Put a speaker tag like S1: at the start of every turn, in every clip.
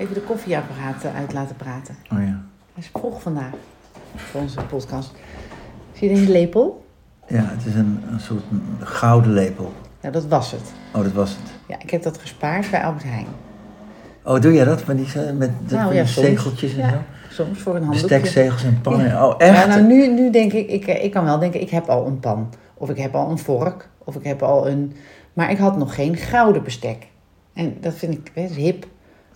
S1: Even de koffieapparaat eh, uit laten praten.
S2: Oh ja.
S1: Hij is vroeg vandaag voor onze podcast. Zie je deze lepel?
S2: Ja, het is een, een soort gouden lepel.
S1: Ja, dat was het.
S2: Oh, dat was het.
S1: Ja, ik heb dat gespaard bij Albert Heijn.
S2: Oh, doe jij dat? Met die, ze- met de,
S1: Nou
S2: van
S1: ja,
S2: zegeltjes en
S1: Ja,
S2: zo?
S1: Soms voor een handdoekje.
S2: Bestekzegels en pannen.
S1: Ja.
S2: Oh, echt?
S1: Ja, nou nu, nu denk ik, ik, eh, ik kan wel denken, ik heb al een pan. Of ik heb al een vork. Of ik heb al een... Maar ik had nog geen gouden bestek. En dat vind ik best hip.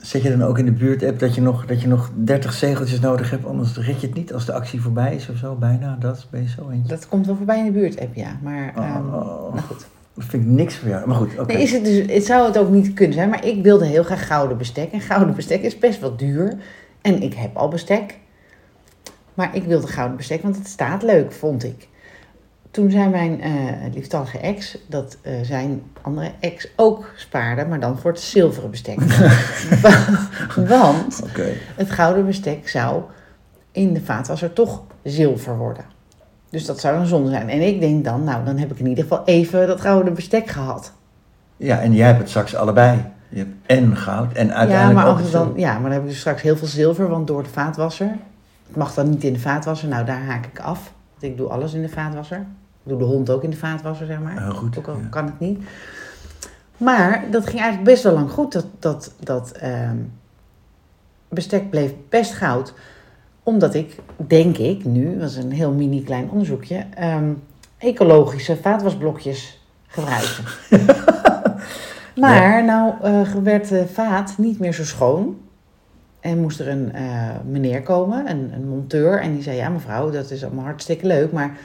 S2: Zet je dan ook in de buurt-app dat je, nog, dat je nog 30 zegeltjes nodig hebt, anders red je het niet als de actie voorbij is of zo? Bijna, dat ben je zo eentje.
S1: Dat komt wel voorbij in de buurt app, ja. Maar, ehm,
S2: Oh,
S1: nou goed.
S2: dat vind ik niks voor jou. Maar goed, oké.
S1: Nee, is het, dus, het zou het ook niet kunnen zijn, maar ik wilde heel graag gouden bestek. En gouden bestek is best wel duur. En ik heb al bestek. Maar ik wilde gouden bestek, want het staat leuk, vond ik. Toen zei mijn eh lieftallige ex dat eh, zijn andere ex ook spaarde, maar dan voor het zilveren bestek. want het gouden bestek zou in de vaatwasser toch zilver worden. Dus dat zou een zonde zijn. En ik denk dan, nou, dan heb ik in ieder geval even dat gouden bestek gehad.
S2: Ja, en jij hebt het straks allebei. Je hebt en goud en
S1: Ja
S2: uiteindelijk
S1: maar,
S2: ook
S1: dan, ja, maar dan heb ik dus straks heel veel zilver, want door de vaatwasser. Het mag dan niet in de vaatwasser, nou daar haak ik af. Want ik doe alles in de vaatwasser. Doe de hond ook in de vaatwasser, zeg maar.
S2: Goed.
S1: Ook al
S2: ja.
S1: kan het niet. Maar dat ging eigenlijk best wel lang goed. Dat, dat, dat ehm, bestek bleef best goud. Omdat ik, denk ik nu, dat is een heel mini klein onderzoekje, ehm, ecologische vaatwasblokjes gebruikte. maar nou eh, werd de vaat niet meer zo schoon. En moest er een eh, meneer komen, een, een monteur. En die zei, ja mevrouw, dat is allemaal hartstikke leuk. Maar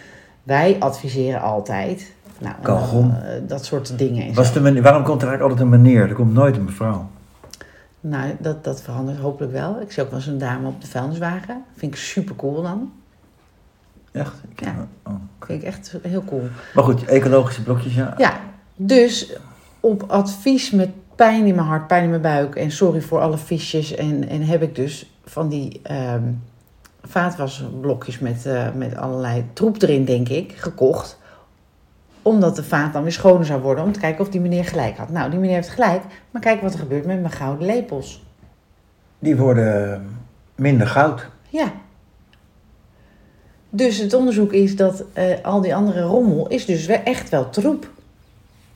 S1: wij adviseren altijd... Nou, dan, eh, dat soort dingen. En
S2: Was de waarom komt er eigenlijk altijd een meneer? Er komt nooit een mevrouw.
S1: Nou, dat, dat verandert hopelijk wel. Ik zie ook wel eens een dame op de vuilniswagen. Vind ik super cool dan.
S2: Echt? Ik-
S1: Ja.
S2: oh.
S1: Vind ik echt heel cool.
S2: Maar goed, ecologische blokjes, ja.
S1: Ja, dus op advies met pijn in mijn hart, pijn in mijn buik. En sorry voor alle visjes. En, en heb ik dus van die ehm vaatwasblokjes met, eh, met allerlei troep erin, denk ik, gekocht. Omdat de vaat dan weer schoner zou worden. Om te kijken of die meneer gelijk had. Nou, die meneer heeft gelijk. Maar kijk wat er gebeurt met mijn gouden lepels.
S2: Die worden minder goud.
S1: Ja. Dus het onderzoek is dat eh, al die andere rommel is dus echt wel troep.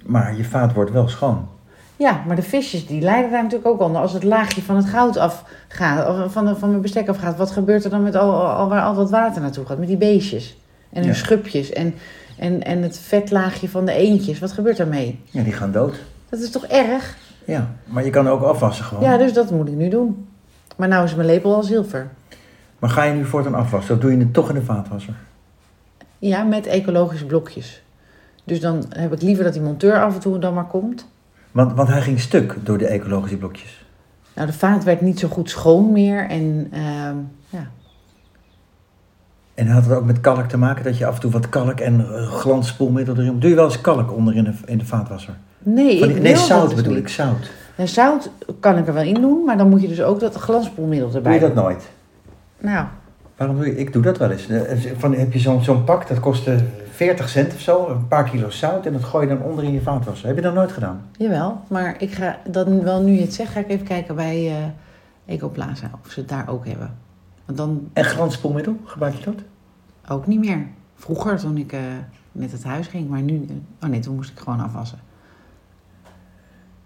S2: Maar je vaat wordt wel schoon.
S1: Ja, maar de visjes die lijden daar natuurlijk ook onder. Als het laagje van het goud afgaat, of van, de, van mijn bestek afgaat, wat gebeurt er dan met al, al, waar al dat water naartoe gaat? Met die beestjes en hun
S2: Ja.
S1: schubjes en, en, en het vetlaagje van de eendjes. Wat gebeurt daarmee?
S2: Ja, die gaan dood.
S1: Dat is toch erg?
S2: Ja, maar je kan ook afwassen gewoon.
S1: Ja, dus dat moet ik nu doen. Maar nou is mijn lepel al zilver.
S2: Maar ga je nu voortaan afwassen? Of doe je het toch in de vaatwasser?
S1: Ja, met ecologische blokjes. Dus dan heb ik liever dat die monteur af en toe dan maar komt.
S2: Want, want hij ging stuk door de ecologische blokjes.
S1: Nou, de vaat werd niet zo goed schoon meer. En ehm, ja,
S2: En had het ook met kalk te maken? Dat je af en toe wat kalk en glansspoelmiddel erin... Doe je wel eens kalk onder in de, in de vaatwasser?
S1: nee,
S2: Van
S1: ik
S2: die- nee, zout
S1: dus
S2: bedoel
S1: niet.
S2: ik, zout.
S1: En zout kan ik er wel in doen, maar dan moet je dus ook dat glanspoelmiddel
S2: Doe
S1: erbij
S2: je dat nooit?
S1: Nou,
S2: Waarom doe je... Ik doe dat wel eens. Eh, Van, heb je zo'n zo'n pak, dat kost eh, 40 cent of zo. Een paar kilo zout en dat gooi je dan onder in je vaatwasser. Heb je dat nooit gedaan?
S1: jawel. Maar ik ga dan wel, nu je het zegt, ga ik even kijken bij eh Ecoplaza of ze het daar ook hebben. Want dan
S2: En glansspoelmiddel, gebruik je dat?
S1: ook niet meer. Vroeger, toen ik eh, net het huis ging, maar nu... Oh nee, toen moest ik gewoon afwassen.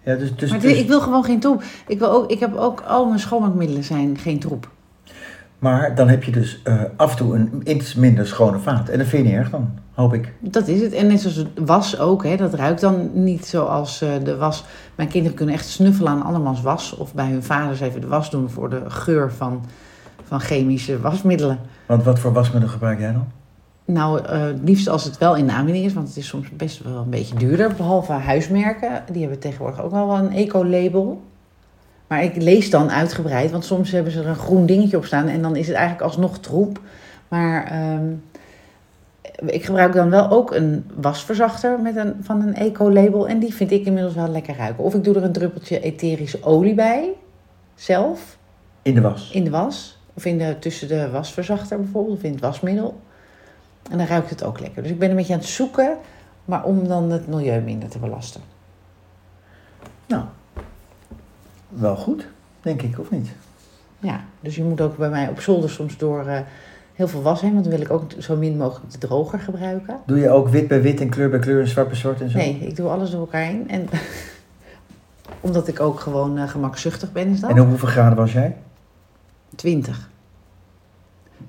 S2: Ja, dus, dus,
S1: maar
S2: dus-
S1: ik wil gewoon geen troep. Ik, wil ook, ik heb ook, al mijn schoonmaakmiddelen zijn geen troep.
S2: Maar dan heb je dus eh, af en toe een iets minder schone vaat. En dat vind je niet erg dan, hoop ik.
S1: Dat is het. En net zoals het was ook, hè, dat ruikt dan niet zoals eh, de was. Mijn kinderen kunnen echt snuffelen aan andermans was. Of bij hun vaders even de was doen voor de geur van, van chemische wasmiddelen.
S2: Want wat voor wasmiddel gebruik jij dan?
S1: Nou, eh, liefst als het wel in de aanbieding is, want het is soms best wel een beetje duurder. Behalve huismerken, die hebben tegenwoordig ook wel een eco-label. Maar ik lees dan uitgebreid, want soms hebben ze er een groen dingetje op staan en dan is het eigenlijk alsnog troep. Maar ehm, ik gebruik dan wel ook een wasverzachter met een, van een eco-label en die vind ik inmiddels wel lekker ruiken. Of ik doe er een druppeltje etherische olie bij, zelf,
S2: In de was.
S1: in de was. Of in de, tussen de wasverzachter bijvoorbeeld, of in het wasmiddel. En dan ruikt het ook lekker. Dus ik ben een beetje aan het zoeken, maar om dan het milieu minder te belasten.
S2: Nou, wel goed. denk ik, of niet?
S1: Ja, dus je moet ook bij mij op zolder soms door eh, heel veel was heen. Want dan wil ik ook zo min mogelijk de droger gebruiken.
S2: Doe je ook wit bij wit en kleur bij kleur en zwart bij zwart en zo?
S1: Nee, ik doe alles door elkaar heen. En omdat ik ook gewoon eh, gemakzuchtig ben, is dat.
S2: En op hoeveel graden was jij?
S1: 20.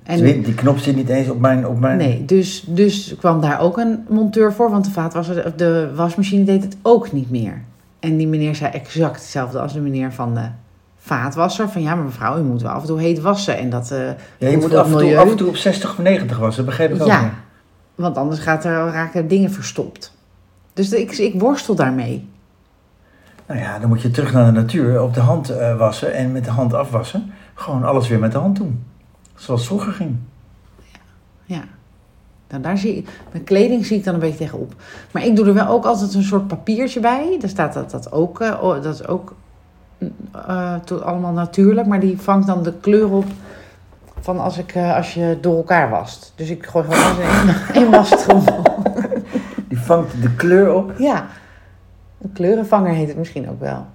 S1: En,
S2: Die knop zit niet eens op mijn... Op mijn...
S1: Nee, dus, dus kwam daar ook een monteur voor, want de, vaatwasser, de wasmachine deed het ook niet meer. En die meneer zei exact hetzelfde als de meneer van de vaatwasser. Van ja, maar mevrouw, u moet wel af en toe heet wassen. En dat, eh,
S2: Ja, je moet af en, toe, af en toe op 60 of 90 was, dat begreep ik ook.
S1: Ja.
S2: niet.
S1: Want anders gaat er, raken dingen verstopt. Dus ik, ik worstel daarmee.
S2: Nou ja, dan moet je terug naar de natuur, op de hand eh, wassen en met de hand afwassen. Gewoon alles weer met de hand doen. Zoals vroeger ging.
S1: Ja. Nou, daar zie ik, mijn kleding zie ik dan een beetje tegenop. Maar ik doe er wel ook altijd een soort papiertje bij. Daar staat dat, dat ook, eh, dat is ook eh, to- allemaal natuurlijk. Maar die vangt dan de kleur op van als, ik, eh, als je door elkaar wast. Dus ik gooi gewoon alles in één- één wastrommel.
S2: Die vangt de kleur op,
S1: Ja, een kleurenvanger heet het misschien ook wel.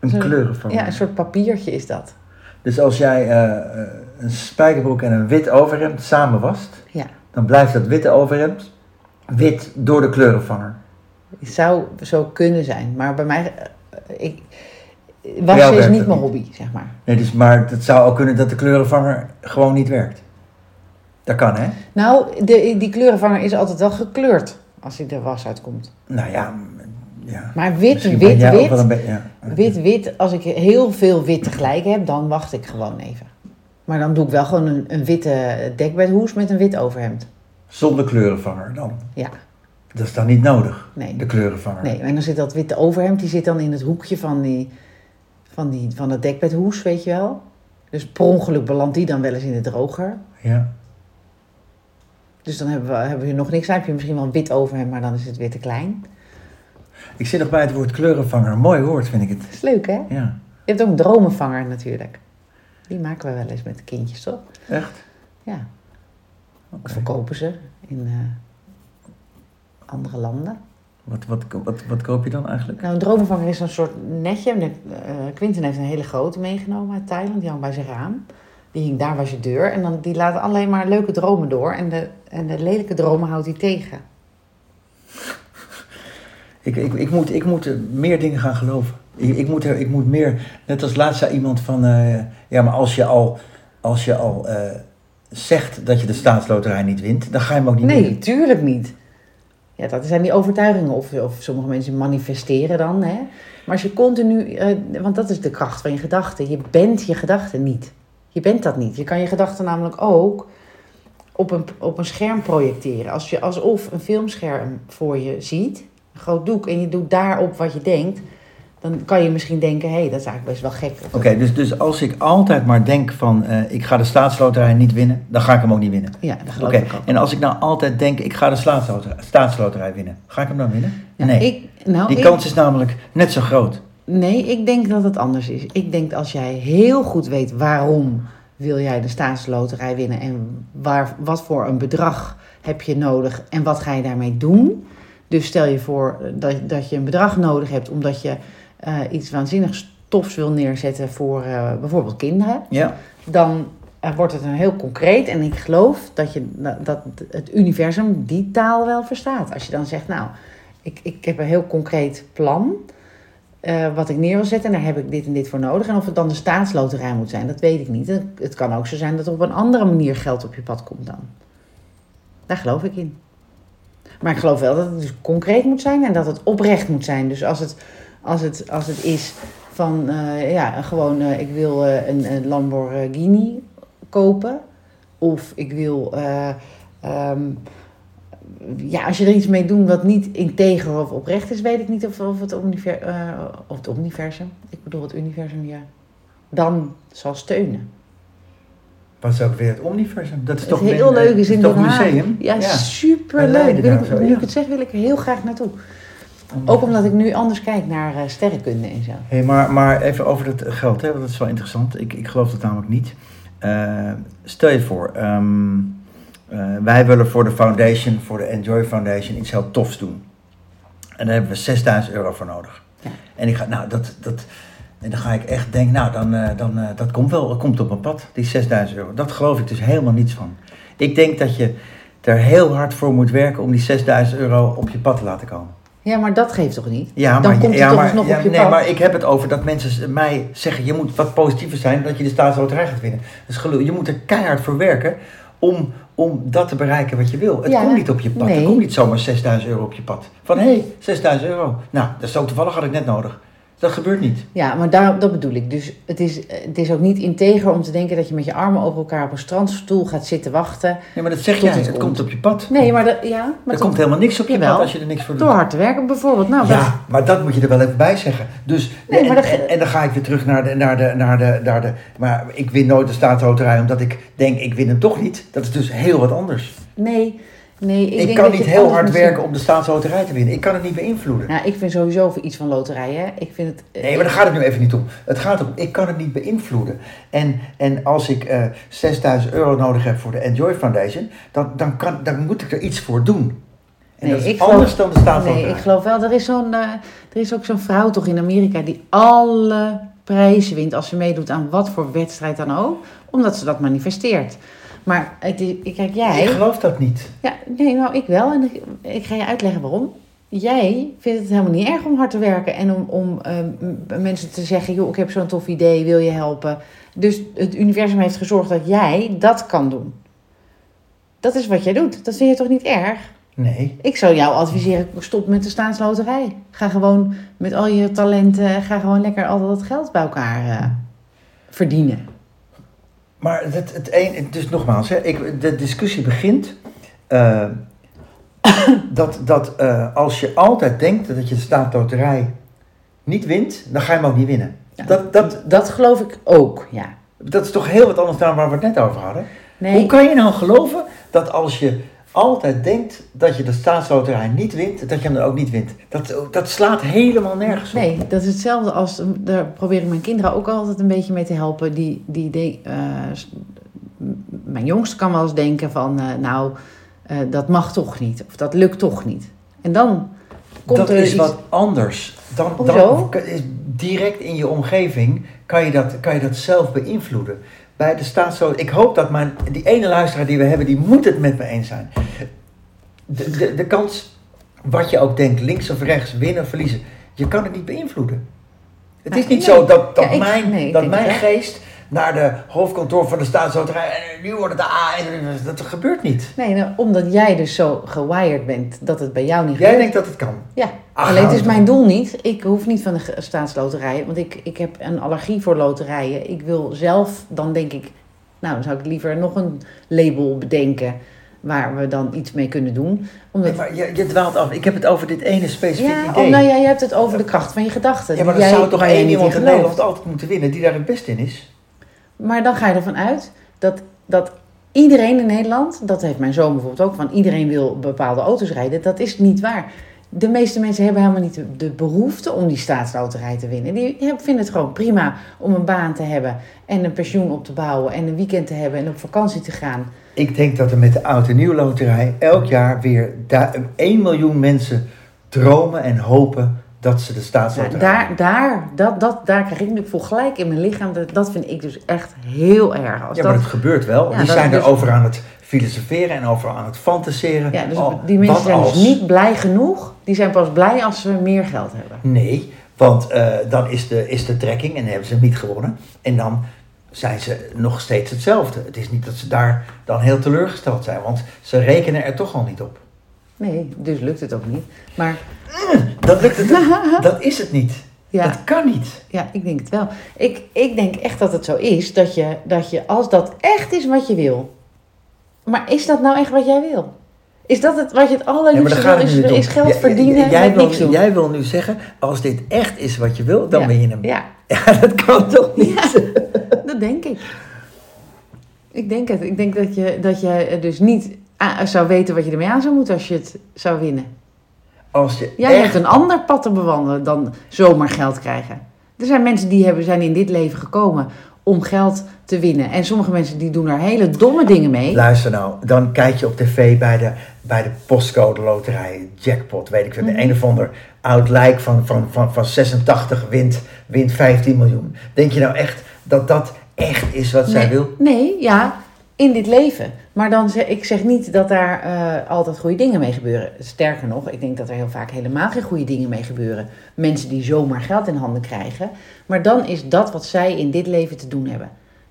S2: een
S1: Zo-
S2: kleuren van.
S1: Ja, een soort papiertje is dat.
S2: Dus als jij eh, eh, een spijkerbroek en een wit overhemd samen wast,
S1: Ja.
S2: Dan blijft dat witte overhemd wit door de kleurenvanger.
S1: Het zou zo kunnen zijn. Maar bij mij... eh, ik, wassen is niet mijn
S2: niet.
S1: hobby, zeg maar.
S2: Nee, dus, maar het zou ook kunnen dat de kleurenvanger gewoon niet werkt. Dat kan, hè?
S1: Nou, de, die kleurenvanger is altijd wel gekleurd als hij de was uitkomt.
S2: Nou ja, ja.
S1: Maar wit,
S2: Misschien
S1: wit, wit,
S2: beetje- ja.
S1: wit, wit. Als ik heel veel wit tegelijk heb, dan wacht ik gewoon even. Maar dan doe ik wel gewoon een, een witte dekbedhoes met een wit overhemd.
S2: Zonder kleurenvanger dan.
S1: Ja,
S2: Dat is dan niet nodig,
S1: nee.
S2: de kleurenvanger.
S1: Nee, en dan zit dat witte overhemd, die zit dan in het hoekje van, die, van, die, van dat dekbedhoes, weet je wel. Dus per ongeluk belandt die dan wel eens in de droger.
S2: Ja.
S1: Dus dan hebben we, hebben we hier nog niks aan. Heb je misschien wel een wit overhemd, maar dan is het weer te klein.
S2: Ik zit nog bij het woord kleurenvanger. Een mooi woord vind ik het.
S1: Dat is leuk, hè?
S2: Ja,
S1: Je hebt ook een dromenvanger natuurlijk. Die maken we wel eens met de kindjes, toch?
S2: echt?
S1: Ja. Of verkopen ze in eh, andere landen.
S2: Wat, wat, wat, wat koop je dan eigenlijk?
S1: Nou, een dromenvanger is een soort netje. Eh, Quinten heeft een hele grote meegenomen uit Thailand. Die hang bij zijn raam. Die hing daar bij zijn deur. En dan, die laat alleen maar leuke dromen door. En de, en de lelijke dromen houdt hij tegen.
S2: Ik, ik, ik, moet, ik moet meer dingen gaan geloven. Ik, ik, moet, er, ik moet meer... Net als laatst zei iemand van... eh, ja, maar als je al, als je al eh, zegt dat je de staatsloterij niet wint... dan ga je hem ook niet
S1: Nee,
S2: winnen.
S1: tuurlijk niet. Ja, dat zijn die overtuigingen. Of, of sommige mensen manifesteren dan. Hè? Maar als je continu... eh, want dat is de kracht van je gedachten. Je bent je gedachten niet. Je bent dat niet. Je kan je gedachten namelijk ook op een, op een scherm projecteren. Als je alsof een filmscherm voor je ziet, een groot doek, en je doet daarop wat je denkt, dan kan je misschien denken, hé, hey, dat is eigenlijk best wel gek.
S2: Oké, dus, dus als ik altijd maar denk van... eh, ik ga de staatsloterij niet winnen... dan ga ik hem ook niet winnen.
S1: Ja, dat geloof ik ook.
S2: en als ik nou altijd denk... ik ga de staatsloterij, staatsloterij winnen... ga ik hem dan winnen?
S1: Ja,
S2: nee,
S1: Ik, nou,
S2: die
S1: ik-
S2: kans is namelijk net zo groot.
S1: Nee, ik denk dat het anders is. Ik denk als jij heel goed weet waarom wil jij de staatsloterij winnen en waar, wat voor een bedrag heb je nodig en wat ga je daarmee doen. Dus stel je voor dat, dat je een bedrag nodig hebt omdat je eh, iets waanzinnig tofs wil neerzetten voor eh, bijvoorbeeld kinderen.
S2: Ja,
S1: Dan eh, wordt het een heel concreet en ik geloof dat, je, dat het universum die taal wel verstaat. Als je dan zegt, nou, ik, ik heb een heel concreet plan wat ik neer wil zetten. En daar heb ik dit en dit voor nodig. En of het dan de staatsloterij moet zijn, dat weet ik niet. Het- Het kan ook zo zijn dat er op een andere manier geld op je pad komt dan. Daar geloof ik in. Maar ik geloof wel dat het dus concreet moet zijn en dat het oprecht moet zijn. Dus als het, als het, als het is van, eh, ja, gewoon eh, ik wil eh, een, een Lamborghini kopen. Of ik wil, eh, ehm, ja, als je er iets mee doet wat niet integer of oprecht is, weet ik niet of, of, het, univer, eh, of het universum, ik bedoel het universum, ja, dan zal steunen.
S2: wat is ook weer het Omniversum? Dat is
S1: Het
S2: toch
S1: heel leuk is in Haag.
S2: museum?
S1: Ja,
S2: Bij
S1: superleuk. Wil ik, nu
S2: ja.
S1: ik het zeg, wil ik er heel graag naartoe. Ook omdat ik nu anders kijk naar eh, sterrenkunde en zo.
S2: Hey, maar, maar even over het geld, hè, want dat is wel interessant. Ik, ik geloof dat namelijk niet. Eh, stel je voor, ehm, eh, wij willen voor de foundation, voor de Enjoy Foundation, iets heel tofs doen. En daar hebben we 6000 euro voor nodig.
S1: Ja.
S2: En ik ga, nou, dat, dat, En dan ga ik echt denken, nou, dan, dan, dat komt wel, dat komt op mijn pad, die 6000 euro. Dat geloof ik dus helemaal niets van. Ik denk dat je er heel hard voor moet werken om die 6000 euro op je pad te laten komen.
S1: Ja, maar dat geeft toch niet?
S2: Ja,
S1: Dan
S2: maar,
S1: komt het
S2: ja,
S1: toch
S2: maar, ja,
S1: op je
S2: nee,
S1: pad.
S2: maar ik heb het over dat mensen mij zeggen, je moet wat positiever zijn dat je de staatsloterij gaat winnen. Dus gelul, je moet er keihard voor werken om, om dat te bereiken wat je wil. Het
S1: Ja,
S2: komt niet op je pad.
S1: nee.
S2: Er komt niet zomaar 6000 euro op je pad. Van hé, hey, 6000 euro. Nou, dat is zo toevallig had ik net nodig. Dat gebeurt niet.
S1: Ja, maar daar, dat bedoel ik. Dus het is, het is ook niet integer om te denken dat je met je armen over elkaar op een strandstoel gaat zitten wachten.
S2: Nee, maar dat zeg jij.
S1: het
S2: Het,
S1: komt.
S2: komt op je pad.
S1: Nee, maar, dat, ja, maar
S2: er komt helemaal niks op je pad als je er niks voor doet.
S1: door hard te werken bijvoorbeeld. Nou, dat-
S2: Ja, maar dat moet je er wel even bij zeggen. Dus,
S1: Nee,
S2: en,
S1: maar dat-
S2: en, en dan ga ik weer terug naar de, naar, de, naar, de, naar de... Maar ik win nooit de staatsloterij omdat ik denk, ik win hem toch niet. Dat is dus heel wat anders.
S1: nee, nee. Ik,
S2: Ik,
S1: denk
S2: kan
S1: dat
S2: niet heel hard werken om de staatsloterij te winnen. Ik kan het niet beïnvloeden.
S1: Nou, ik vind sowieso voor iets van loterijen. Ik vind het. eh,
S2: Nee, maar daar gaat het nu even niet om. Het gaat om, ik kan het niet beïnvloeden. En, en als ik eh 6000 euro nodig heb voor de Enjoy Foundation, dan, dan, kan, dan moet ik er iets voor doen. En
S1: Nee,
S2: dat is
S1: ik geloof-
S2: anders dan de staatsloterij.
S1: Nee, ik geloof wel. Er is, zo'n, eh, er is ook zo'n vrouw toch in Amerika die alle prijzen wint als ze meedoet aan wat voor wedstrijd dan ook, omdat ze dat manifesteert. Maar het is, kijk, jij.
S2: Ik geloof dat niet.
S1: Ja, nee, nou ik wel. En ik, ik ga je uitleggen waarom. Jij vindt het helemaal niet erg om hard te werken en om, om eh, mensen te zeggen: joh, ik heb zo'n tof idee, wil je helpen? Dus het universum heeft gezorgd dat jij dat kan doen. Dat is wat jij doet. Dat vind je toch niet erg?
S2: Nee.
S1: Ik zou jou adviseren, stop met de staatsloterij. Ga gewoon met al je talenten, ga gewoon lekker al dat geld bij elkaar eh, verdienen.
S2: Maar het, het een, dus nogmaals, hè, ik, de discussie begint eh, dat, dat eh, als je altijd denkt dat je de staatsloterij niet wint, dan ga je hem ook niet winnen.
S1: Ja.
S2: Dat, dat,
S1: Dat geloof ik ook, ja.
S2: dat is toch heel wat anders dan waar we het net over hadden.
S1: Nee,
S2: Hoe kan je nou geloven dat als je altijd denkt dat je de staatsloterij niet wint, dat je hem dan ook niet wint? Dat, dat slaat helemaal nergens op.
S1: Nee, dat is hetzelfde als, daar probeer ik mijn kinderen ook altijd een beetje mee te helpen. Die, die de, eh, mijn jongste kan wel eens denken van, eh, nou, eh, dat mag toch niet. Of dat lukt toch niet. En dan komt
S2: dat
S1: er
S2: is
S1: iets...
S2: wat anders. Dan,
S1: Hoezo?
S2: dan is direct in je omgeving kan je dat, kan je dat zelf beïnvloeden. Bij de staatsloterij. Ik hoop dat mijn, die ene luisteraar die we hebben, die moet het met me eens zijn. De, de, de kans, wat je ook denkt, links of rechts, winnen of verliezen, je kan het niet beïnvloeden. Het is
S1: Nou,
S2: niet
S1: nee.
S2: zo dat, dat
S1: Ja, ik-
S2: mijn,
S1: nee,
S2: dat mijn geest naar de hoofdkantoor van de staatsloterij en nu wordt het de A. en Dat gebeurt niet.
S1: Nee, nou, omdat jij dus zo gewired bent dat het bij jou niet
S2: Jij
S1: gebeurt.
S2: denkt dat het kan.
S1: Ja,
S2: Ach,
S1: alleen het is mijn doel niet. Ik hoef niet van de staatsloterij, want ik, ik heb een allergie voor loterijen. Ik wil zelf, dan denk ik, nou dan zou ik liever nog een label bedenken waar we dan iets mee kunnen doen. Omdat,
S2: Nee, maar je, je dwaalt af. Ik heb het over dit ene specifieke
S1: ja,
S2: idee.
S1: oh, nou ja, je hebt het over de kracht van je gedachten.
S2: Ja, maar
S1: jij-
S2: zou toch
S1: jij
S2: één iemand in. Nederland altijd moeten winnen die daar het beste in is?
S1: Maar dan ga je ervan uit dat, dat iedereen in Nederland, dat heeft mijn zoon bijvoorbeeld ook, van iedereen wil bepaalde auto's rijden. Dat is niet waar. De meeste mensen hebben helemaal niet de, behoefte om die staatsloterij te winnen. Die vinden het gewoon prima om een baan te hebben en een pensioen op te bouwen en een weekend te hebben en op vakantie te gaan.
S2: Ik denk dat er met de Oud en Nieuw Loterij elk jaar weer da- 1 miljoen mensen dromen en hopen dat ze de staatsloterij
S1: daar, daar, dat, dat, daar krijg ik nu voor gelijk in mijn lichaam. Dat, dat vind ik dus echt heel erg. Als
S2: Ja,
S1: dat,
S2: maar dat gebeurt wel.
S1: Ja,
S2: die zijn
S1: dus-
S2: erover aan het filosoferen en over aan het fantaseren.
S1: ja, dus
S2: Oh,
S1: die mensen zijn dus niet blij genoeg. Die zijn pas blij als ze meer geld hebben.
S2: Nee, want eh, dan is de, is de trekking en hebben ze niet gewonnen. En dan zijn ze nog steeds hetzelfde. Het is niet dat ze daar dan heel teleurgesteld zijn, want ze rekenen er toch al niet op.
S1: Nee, dus lukt het ook niet. Maar
S2: Dat lukt het. dat is het niet.
S1: ja,
S2: Dat kan niet.
S1: ja ik denk het wel. Ik, ik denk echt dat het zo is dat je, dat je, als dat echt is wat je wil. Maar is dat nou echt wat jij wil? Is dat het wat je het allerliefste wil? Is, is geld verdienen
S2: jij,
S1: met
S2: wil,
S1: niks doen?
S2: jij wil nu zeggen, als dit echt is wat je wil, dan ben je hem.
S1: Ja,
S2: Ja, dat kan toch niet?
S1: dat denk ik. Ik denk het. Ik denk dat je, dat je dus niet a- zou weten wat je ermee aan zou moeten als je het zou winnen.
S2: Als je
S1: Jij
S2: echt...
S1: hebt een ander pad te bewandelen dan zomaar geld krijgen. Er zijn mensen die hebben, zijn in dit leven gekomen om geld te winnen. En sommige mensen die doen daar hele domme dingen mee.
S2: Luister nou, dan kijk je op tv bij de, bij de postcode loterij, jackpot, weet ik veel.
S1: Mhm.
S2: Een of ander oud lijk van, van, van, van 86 wint, wint 15 miljoen. Denk je nou echt dat dat echt is wat zij
S1: nee,
S2: wil?
S1: Nee, ja, in dit leven. Maar dan zeg ik zeg niet dat daar eh, altijd goede dingen mee gebeuren. Sterker nog, ik denk dat er heel vaak helemaal geen goede dingen mee gebeuren. Mensen die zomaar geld in handen krijgen. Maar dan is dat wat zij in dit leven te doen hebben.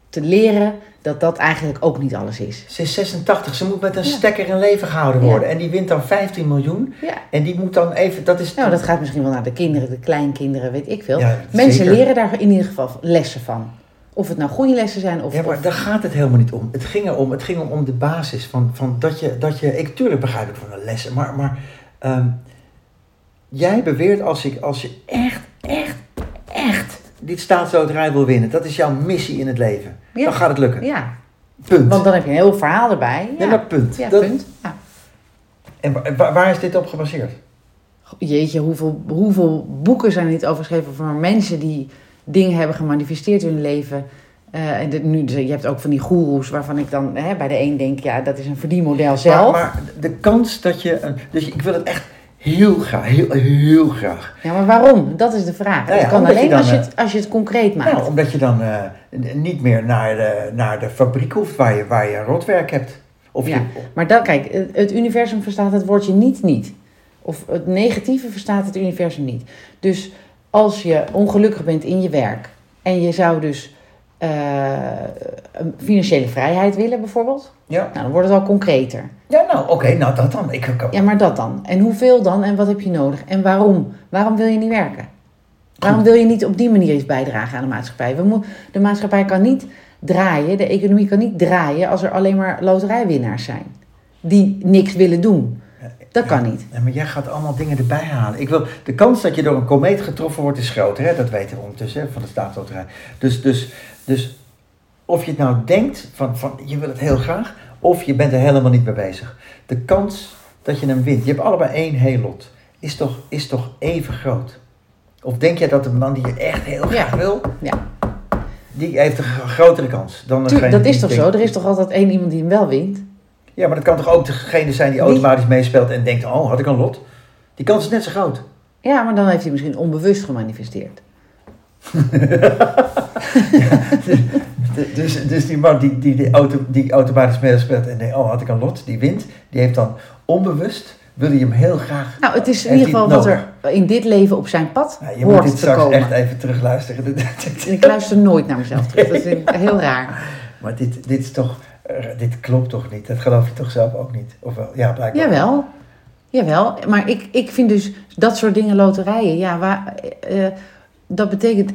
S1: Te leren dat dat eigenlijk ook niet alles is.
S2: Ze is 86, ze moet met een
S1: Ja.
S2: stekker in leven gehouden
S1: Ja.
S2: worden. En die wint dan 15 miljoen.
S1: Ja.
S2: En die moet dan even, dat is...
S1: Nou, dat gaat misschien wel naar de kinderen, de kleinkinderen, weet ik veel. Mensen
S2: zeker.
S1: leren daar in ieder geval lessen van. Of het nou goede lessen zijn of...
S2: Ja, maar
S1: of-
S2: daar gaat het helemaal niet om. Het ging erom, het ging om, om de basis van, van dat je, dat je, ik tuurlijk begrijp ik van de lessen, maar, maar ehm, jij beweert als, ik, als je echt, echt, echt dit staatsloterij wil winnen, dat is jouw missie in het leven,
S1: Ja.
S2: dan gaat het lukken.
S1: ja,
S2: Punt.
S1: want dan heb je een heel verhaal erbij. Ja,
S2: Nee, maar punt.
S1: ja
S2: Dat-
S1: punt. Ja.
S2: En wa- waar, waar is dit op gebaseerd?
S1: Jeetje, hoeveel, hoeveel boeken zijn er niet over geschreven van mensen die dingen hebben gemanifesteerd in hun leven. Eh, en dit, nu, je hebt ook van die goeroes waarvan ik dan hè, bij de een denk, ja, dat is een verdienmodel zelf.
S2: Maar, maar de kans dat je, een, dus ik wil het echt heel graag, heel, heel graag.
S1: Ja, maar waarom? Dat is de vraag.
S2: Nou ja,
S1: dat kan
S2: omdat je
S1: alleen
S2: dan,
S1: als, je
S2: eh,
S1: het, als je het concreet maakt.
S2: Nou, omdat je dan eh, niet meer naar de, naar de fabriek hoeft waar je, waar je rotwerk hebt. Of
S1: Ja.
S2: je,
S1: Maar dan, kijk, het- het universum verstaat het woordje niet niet. Of het negatieve verstaat het universum niet. Dus als je ongelukkig bent in je werk en je zou dus eh, een financiële vrijheid willen bijvoorbeeld,
S2: ja.
S1: nou, dan wordt het al concreter.
S2: Ja, nou, oké, nou dat dan. Ik, ik,
S1: Ja, maar dat dan? En hoeveel dan? En wat heb je nodig? En waarom? Waarom wil je niet werken? Waarom wil je niet op die manier iets bijdragen aan de maatschappij? We mo- de maatschappij kan niet draaien, de economie kan niet draaien als er alleen maar loterijwinnaars zijn. Die niks willen doen. Dat kan niet.
S2: Maar jij gaat allemaal dingen erbij halen. Ik wil, de kans dat je door een komeet getroffen wordt is groter, hè? dat weten we ondertussen hè, van de staatsloterij. Dus, dus, dus of je het nou denkt van, van je wil het heel graag, of je bent er helemaal niet mee bezig. De kans dat je hem wint, je hebt allebei één heel lot, is toch, is toch even groot? Of denk jij dat de man die je echt heel graag wil,
S1: Ja.
S2: die heeft een gro- grotere kans dan degene
S1: dat is
S2: die
S1: toch
S2: denkt-
S1: zo? Er is toch altijd één iemand die hem wel wint?
S2: Ja, maar dat kan toch ook degene zijn die automatisch meespeelt en denkt, oh, had ik een lot? Die kans is net zo groot.
S1: Ja, maar dan heeft hij misschien onbewust gemanifesteerd.
S2: De- Dus, dus die man die, die, die, auto, die automatisch meespeelt en denkt, oh, had ik een lot, die wint, die heeft dan onbewust, wil hij hem heel graag...
S1: Nou, het is in ieder geval wat er in dit leven op zijn pad
S2: Ja, je moet dit
S1: te
S2: straks
S1: komen.
S2: echt even terugluisteren.
S1: En ik luister nooit naar mezelf terug. Dat vind ik heel raar.
S2: Maar dit, dit is toch, dit klopt toch niet? Dat geloof je toch zelf ook niet? Of wel? Ja, blijkbaar.
S1: Jawel, jawel. Maar ik, ik vind dus dat soort dingen, loterijen, ja, waar, eh, dat betekent...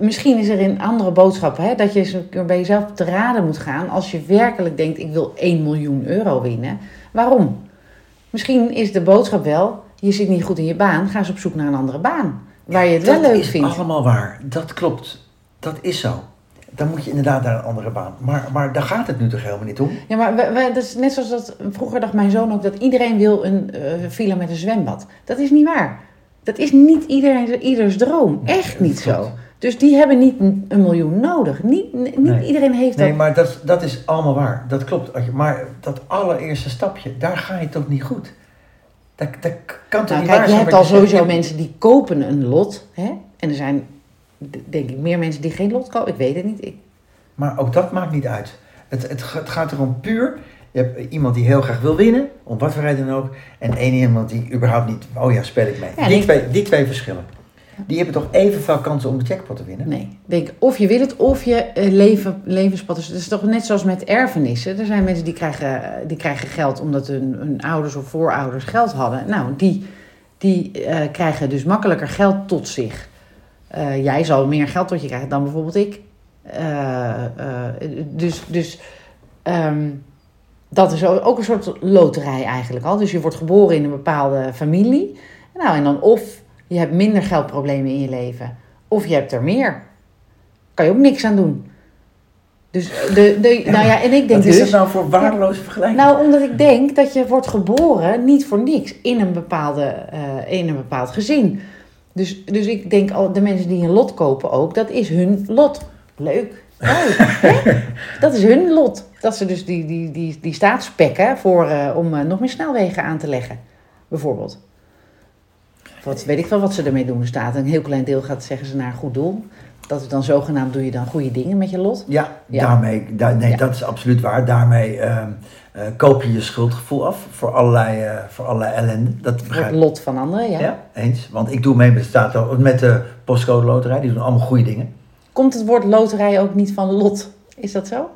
S1: Misschien is er een andere boodschap, hè, dat je bij jezelf te raden moet gaan als je werkelijk denkt, ik wil 1 miljoen euro winnen. Waarom? Misschien is de boodschap wel, je zit niet goed in je baan, ga eens op zoek naar een andere baan. Waar je het wel
S2: dat
S1: leuk
S2: is
S1: vindt.
S2: allemaal waar. Dat klopt. Dat is zo. Dan moet je inderdaad naar een andere baan. Maar, maar daar gaat het nu toch helemaal niet om?
S1: Ja, maar we, we- dat is net zoals dat vroeger dacht mijn zoon ook dat iedereen wil een eh, villa met een zwembad. Dat is niet waar. Dat is niet iedereen, ieders droom.
S2: Nee,
S1: Echt niet zo. Dus die hebben niet een miljoen nodig. Niet, niet
S2: Nee.
S1: iedereen heeft dat.
S2: Nee, maar dat, dat is allemaal waar. Dat klopt. Maar dat allereerste stapje, daar ga je toch niet goed? Dat, dat kan toch
S1: Nou,
S2: niet
S1: kijk,
S2: waar
S1: je hebt al sowieso mensen die kopen een lot. Hè? En er zijn, denk ik, meer mensen die geen lot kopen. Ik weet het niet. Ik,
S2: Maar ook dat maakt niet uit. Het, het, het gaat erom puur. Je hebt iemand die heel graag wil winnen, om wat voor reden dan ook. En één iemand die überhaupt niet, oh ja, speel ik mee.
S1: Ja,
S2: die, twee, die twee verschillen. Die hebben toch evenveel kansen om de jackpot te winnen?
S1: nee, denk of je wil het of je eh, leven, levenspad is. Het is toch net zoals met erfenissen. Er zijn mensen die krijgen, die krijgen geld omdat hun, hun ouders of voorouders geld hadden. Nou, die, die eh, krijgen dus makkelijker geld tot zich. Eh, jij zal meer geld tot je krijgen dan bijvoorbeeld ik. Eh, eh, dus dus ehm, dat is ook een soort loterij eigenlijk al. Dus je wordt geboren in een bepaalde familie. Nou, en dan of je hebt minder geldproblemen in je leven, of je hebt er meer. Kan je ook niks aan doen. Dus de, de, nou ja, en ik denk
S2: Wat is
S1: dus.
S2: dat nou voor waardeloze vergelijking?
S1: Nou, omdat ik denk dat je wordt geboren niet voor niks in een, bepaalde, in een bepaald gezin. Dus, dus ik denk al, de mensen die een lot kopen ook, dat is hun lot. Leuk. Hè? Dat is hun lot. Dat ze dus die, die, die, die staat spekken voor, eh, om eh, nog meer snelwegen aan te leggen. Bijvoorbeeld. Wat weet ik wel wat ze ermee doen. Staat een heel klein deel gaat, zeggen ze, naar een goed doel. Dat is dan zogenaamd, doe je dan goede dingen met je lot.
S2: Ja,
S1: Ja.
S2: daarmee, da- nee,
S1: Ja.
S2: dat is absoluut waar. Daarmee ehm, eh, koop je je schuldgevoel af voor allerlei, eh, voor allerlei ellende. Dat begrijp
S1: het lot van anderen, ja.
S2: Ja. eens. Want ik doe mee met de, staat, met de postcode loterij. Die doen allemaal goede dingen.
S1: Komt het woord loterij ook niet van lot? Is dat zo?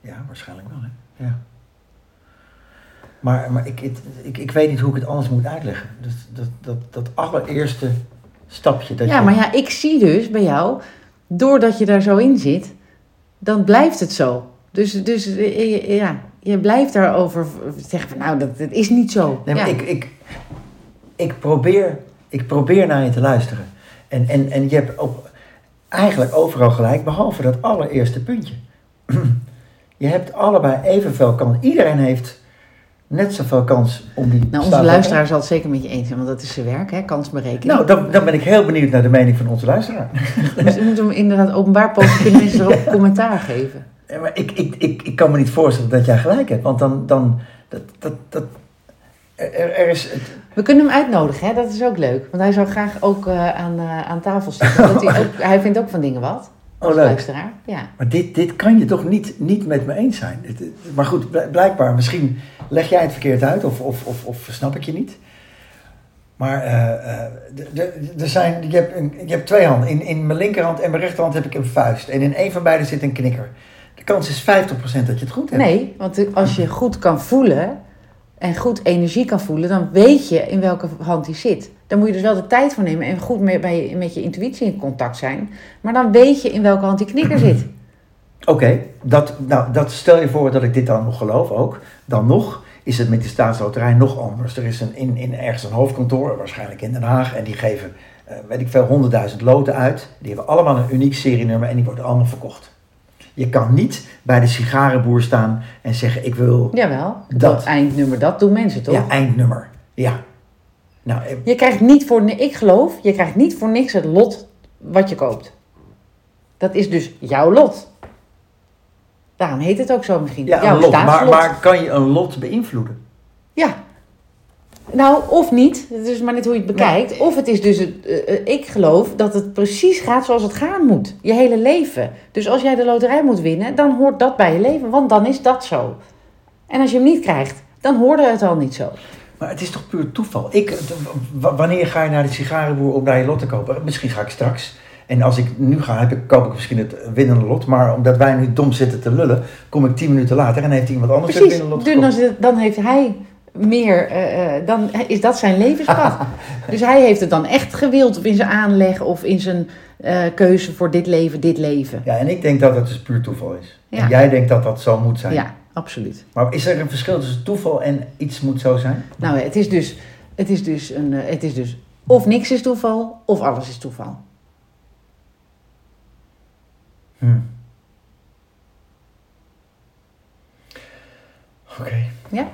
S2: Ja, waarschijnlijk wel. Hè? Ja. Maar, maar ik, ik, ik weet niet hoe ik het anders moet uitleggen. Dus dat, dat, dat allereerste stapje. Dat
S1: ja,
S2: je,
S1: maar ja, ik zie dus bij jou, doordat je daar zo in zit, dan blijft het zo. Dus, dus eh, ja, je blijft daarover zeggen van nou, dat, dat is niet zo.
S2: Nee, maar
S1: ja.
S2: ik, ik, ik, probeer, ik probeer naar je te luisteren. En, en, en je hebt op, eigenlijk overal gelijk, behalve dat allereerste puntje. Je hebt allebei evenveel kans. Iedereen heeft net zoveel kans om die
S1: nou, onze luisteraar zal het zeker met je eens zijn, want dat is zijn werk, hè, kansberekening.
S2: Nou, dan, dan ben ik heel benieuwd naar de mening van onze luisteraar.
S1: Dus we moeten hem inderdaad openbaar posten, kunnen mensen erop commentaar geven.
S2: Ja, Maar ik, ik, ik, ik kan me niet voorstellen dat jij gelijk hebt. Want dan, dan dat, dat, dat, er, er is,
S1: We kunnen hem uitnodigen, hè? dat is ook leuk. Want hij zou graag ook eh, aan, eh, aan tafel zitten. Dat hij, ook, hij vindt ook van dingen wat.
S2: Oh,
S1: Als luisteraar. Ja.
S2: Maar dit, dit kan je toch niet, niet met me eens zijn? Maar goed, bl- blijkbaar, misschien leg jij het verkeerd uit of, of, of, of snap ik je niet. Maar de- er zijn, je, hebt een, je hebt twee handen. In, in mijn linkerhand en mijn rechterhand heb ik een vuist. En in een van beide zit een knikker. De kans is 50% dat je het goed hebt.
S1: Nee, want als je goed kan voelen en goed energie kan voelen, dan weet je in welke hand die zit. Dan moet je dus wel de tijd voor nemen en goed mee, bij, met je intuïtie in contact zijn. Maar dan weet je in welke hand die knikker zit.
S2: Oké, dat, nou, dat stel je voor dat ik dit dan nog geloof ook. Dan nog is het met de staatsloterij nog anders. Er is een, in, in ergens een hoofdkantoor, waarschijnlijk in Den Haag, en die geven, eh, weet ik veel, honderdduizend loten uit. Die hebben allemaal een uniek serienummer en die worden allemaal verkocht. Je kan niet bij de sigarenboer staan en zeggen: Ik wil
S1: Jawel,
S2: Dat.
S1: dat eindnummer, dat doen mensen toch?
S2: ja, eindnummer. Ja. Nou, eh,
S1: Je krijgt niet voor, ik geloof, je krijgt niet voor niks het lot wat je koopt. Dat is dus jouw lot. Daarom heet het ook zo misschien.
S2: ja,
S1: jouw
S2: een lot. Maar, maar kan je een lot beïnvloeden?
S1: Ja. Nou, of niet. Het is maar net hoe je het bekijkt. Of het is dus, het, eh, eh, ik geloof dat het precies gaat zoals het gaan moet. Je hele leven. Dus als jij de loterij moet winnen, dan hoort dat bij je leven. Want dan is dat zo. En als je hem niet krijgt, dan hoorde het al niet zo.
S2: Maar het is toch puur toeval? Ik, wanneer ga je naar de sigarenboer om daar je lot te kopen? Misschien ga ik straks. En als ik nu ga, heb ik, koop ik misschien het winnende lot. Maar omdat wij nu dom zitten te lullen, kom ik tien minuten later en heeft iemand anders het
S1: Precies.
S2: winnende lot
S1: Dus dan,
S2: gekocht.
S1: zit- dan heeft hij meer, eh, eh, dan is dat zijn levenspad. dus hij heeft het dan echt gewild of in zijn aanleg of in zijn eh, keuze voor dit leven, dit leven.
S2: Ja, en ik denk dat het dus puur toeval is.
S1: Ja.
S2: En jij denkt dat dat zo moet zijn.
S1: Ja, absoluut.
S2: Maar is er een verschil tussen toeval en iets moet zo zijn?
S1: Nou, het is dus, het is dus, een, eh, het is dus of niks is toeval, of alles is toeval.
S2: Hm. Oké.
S1: Ja?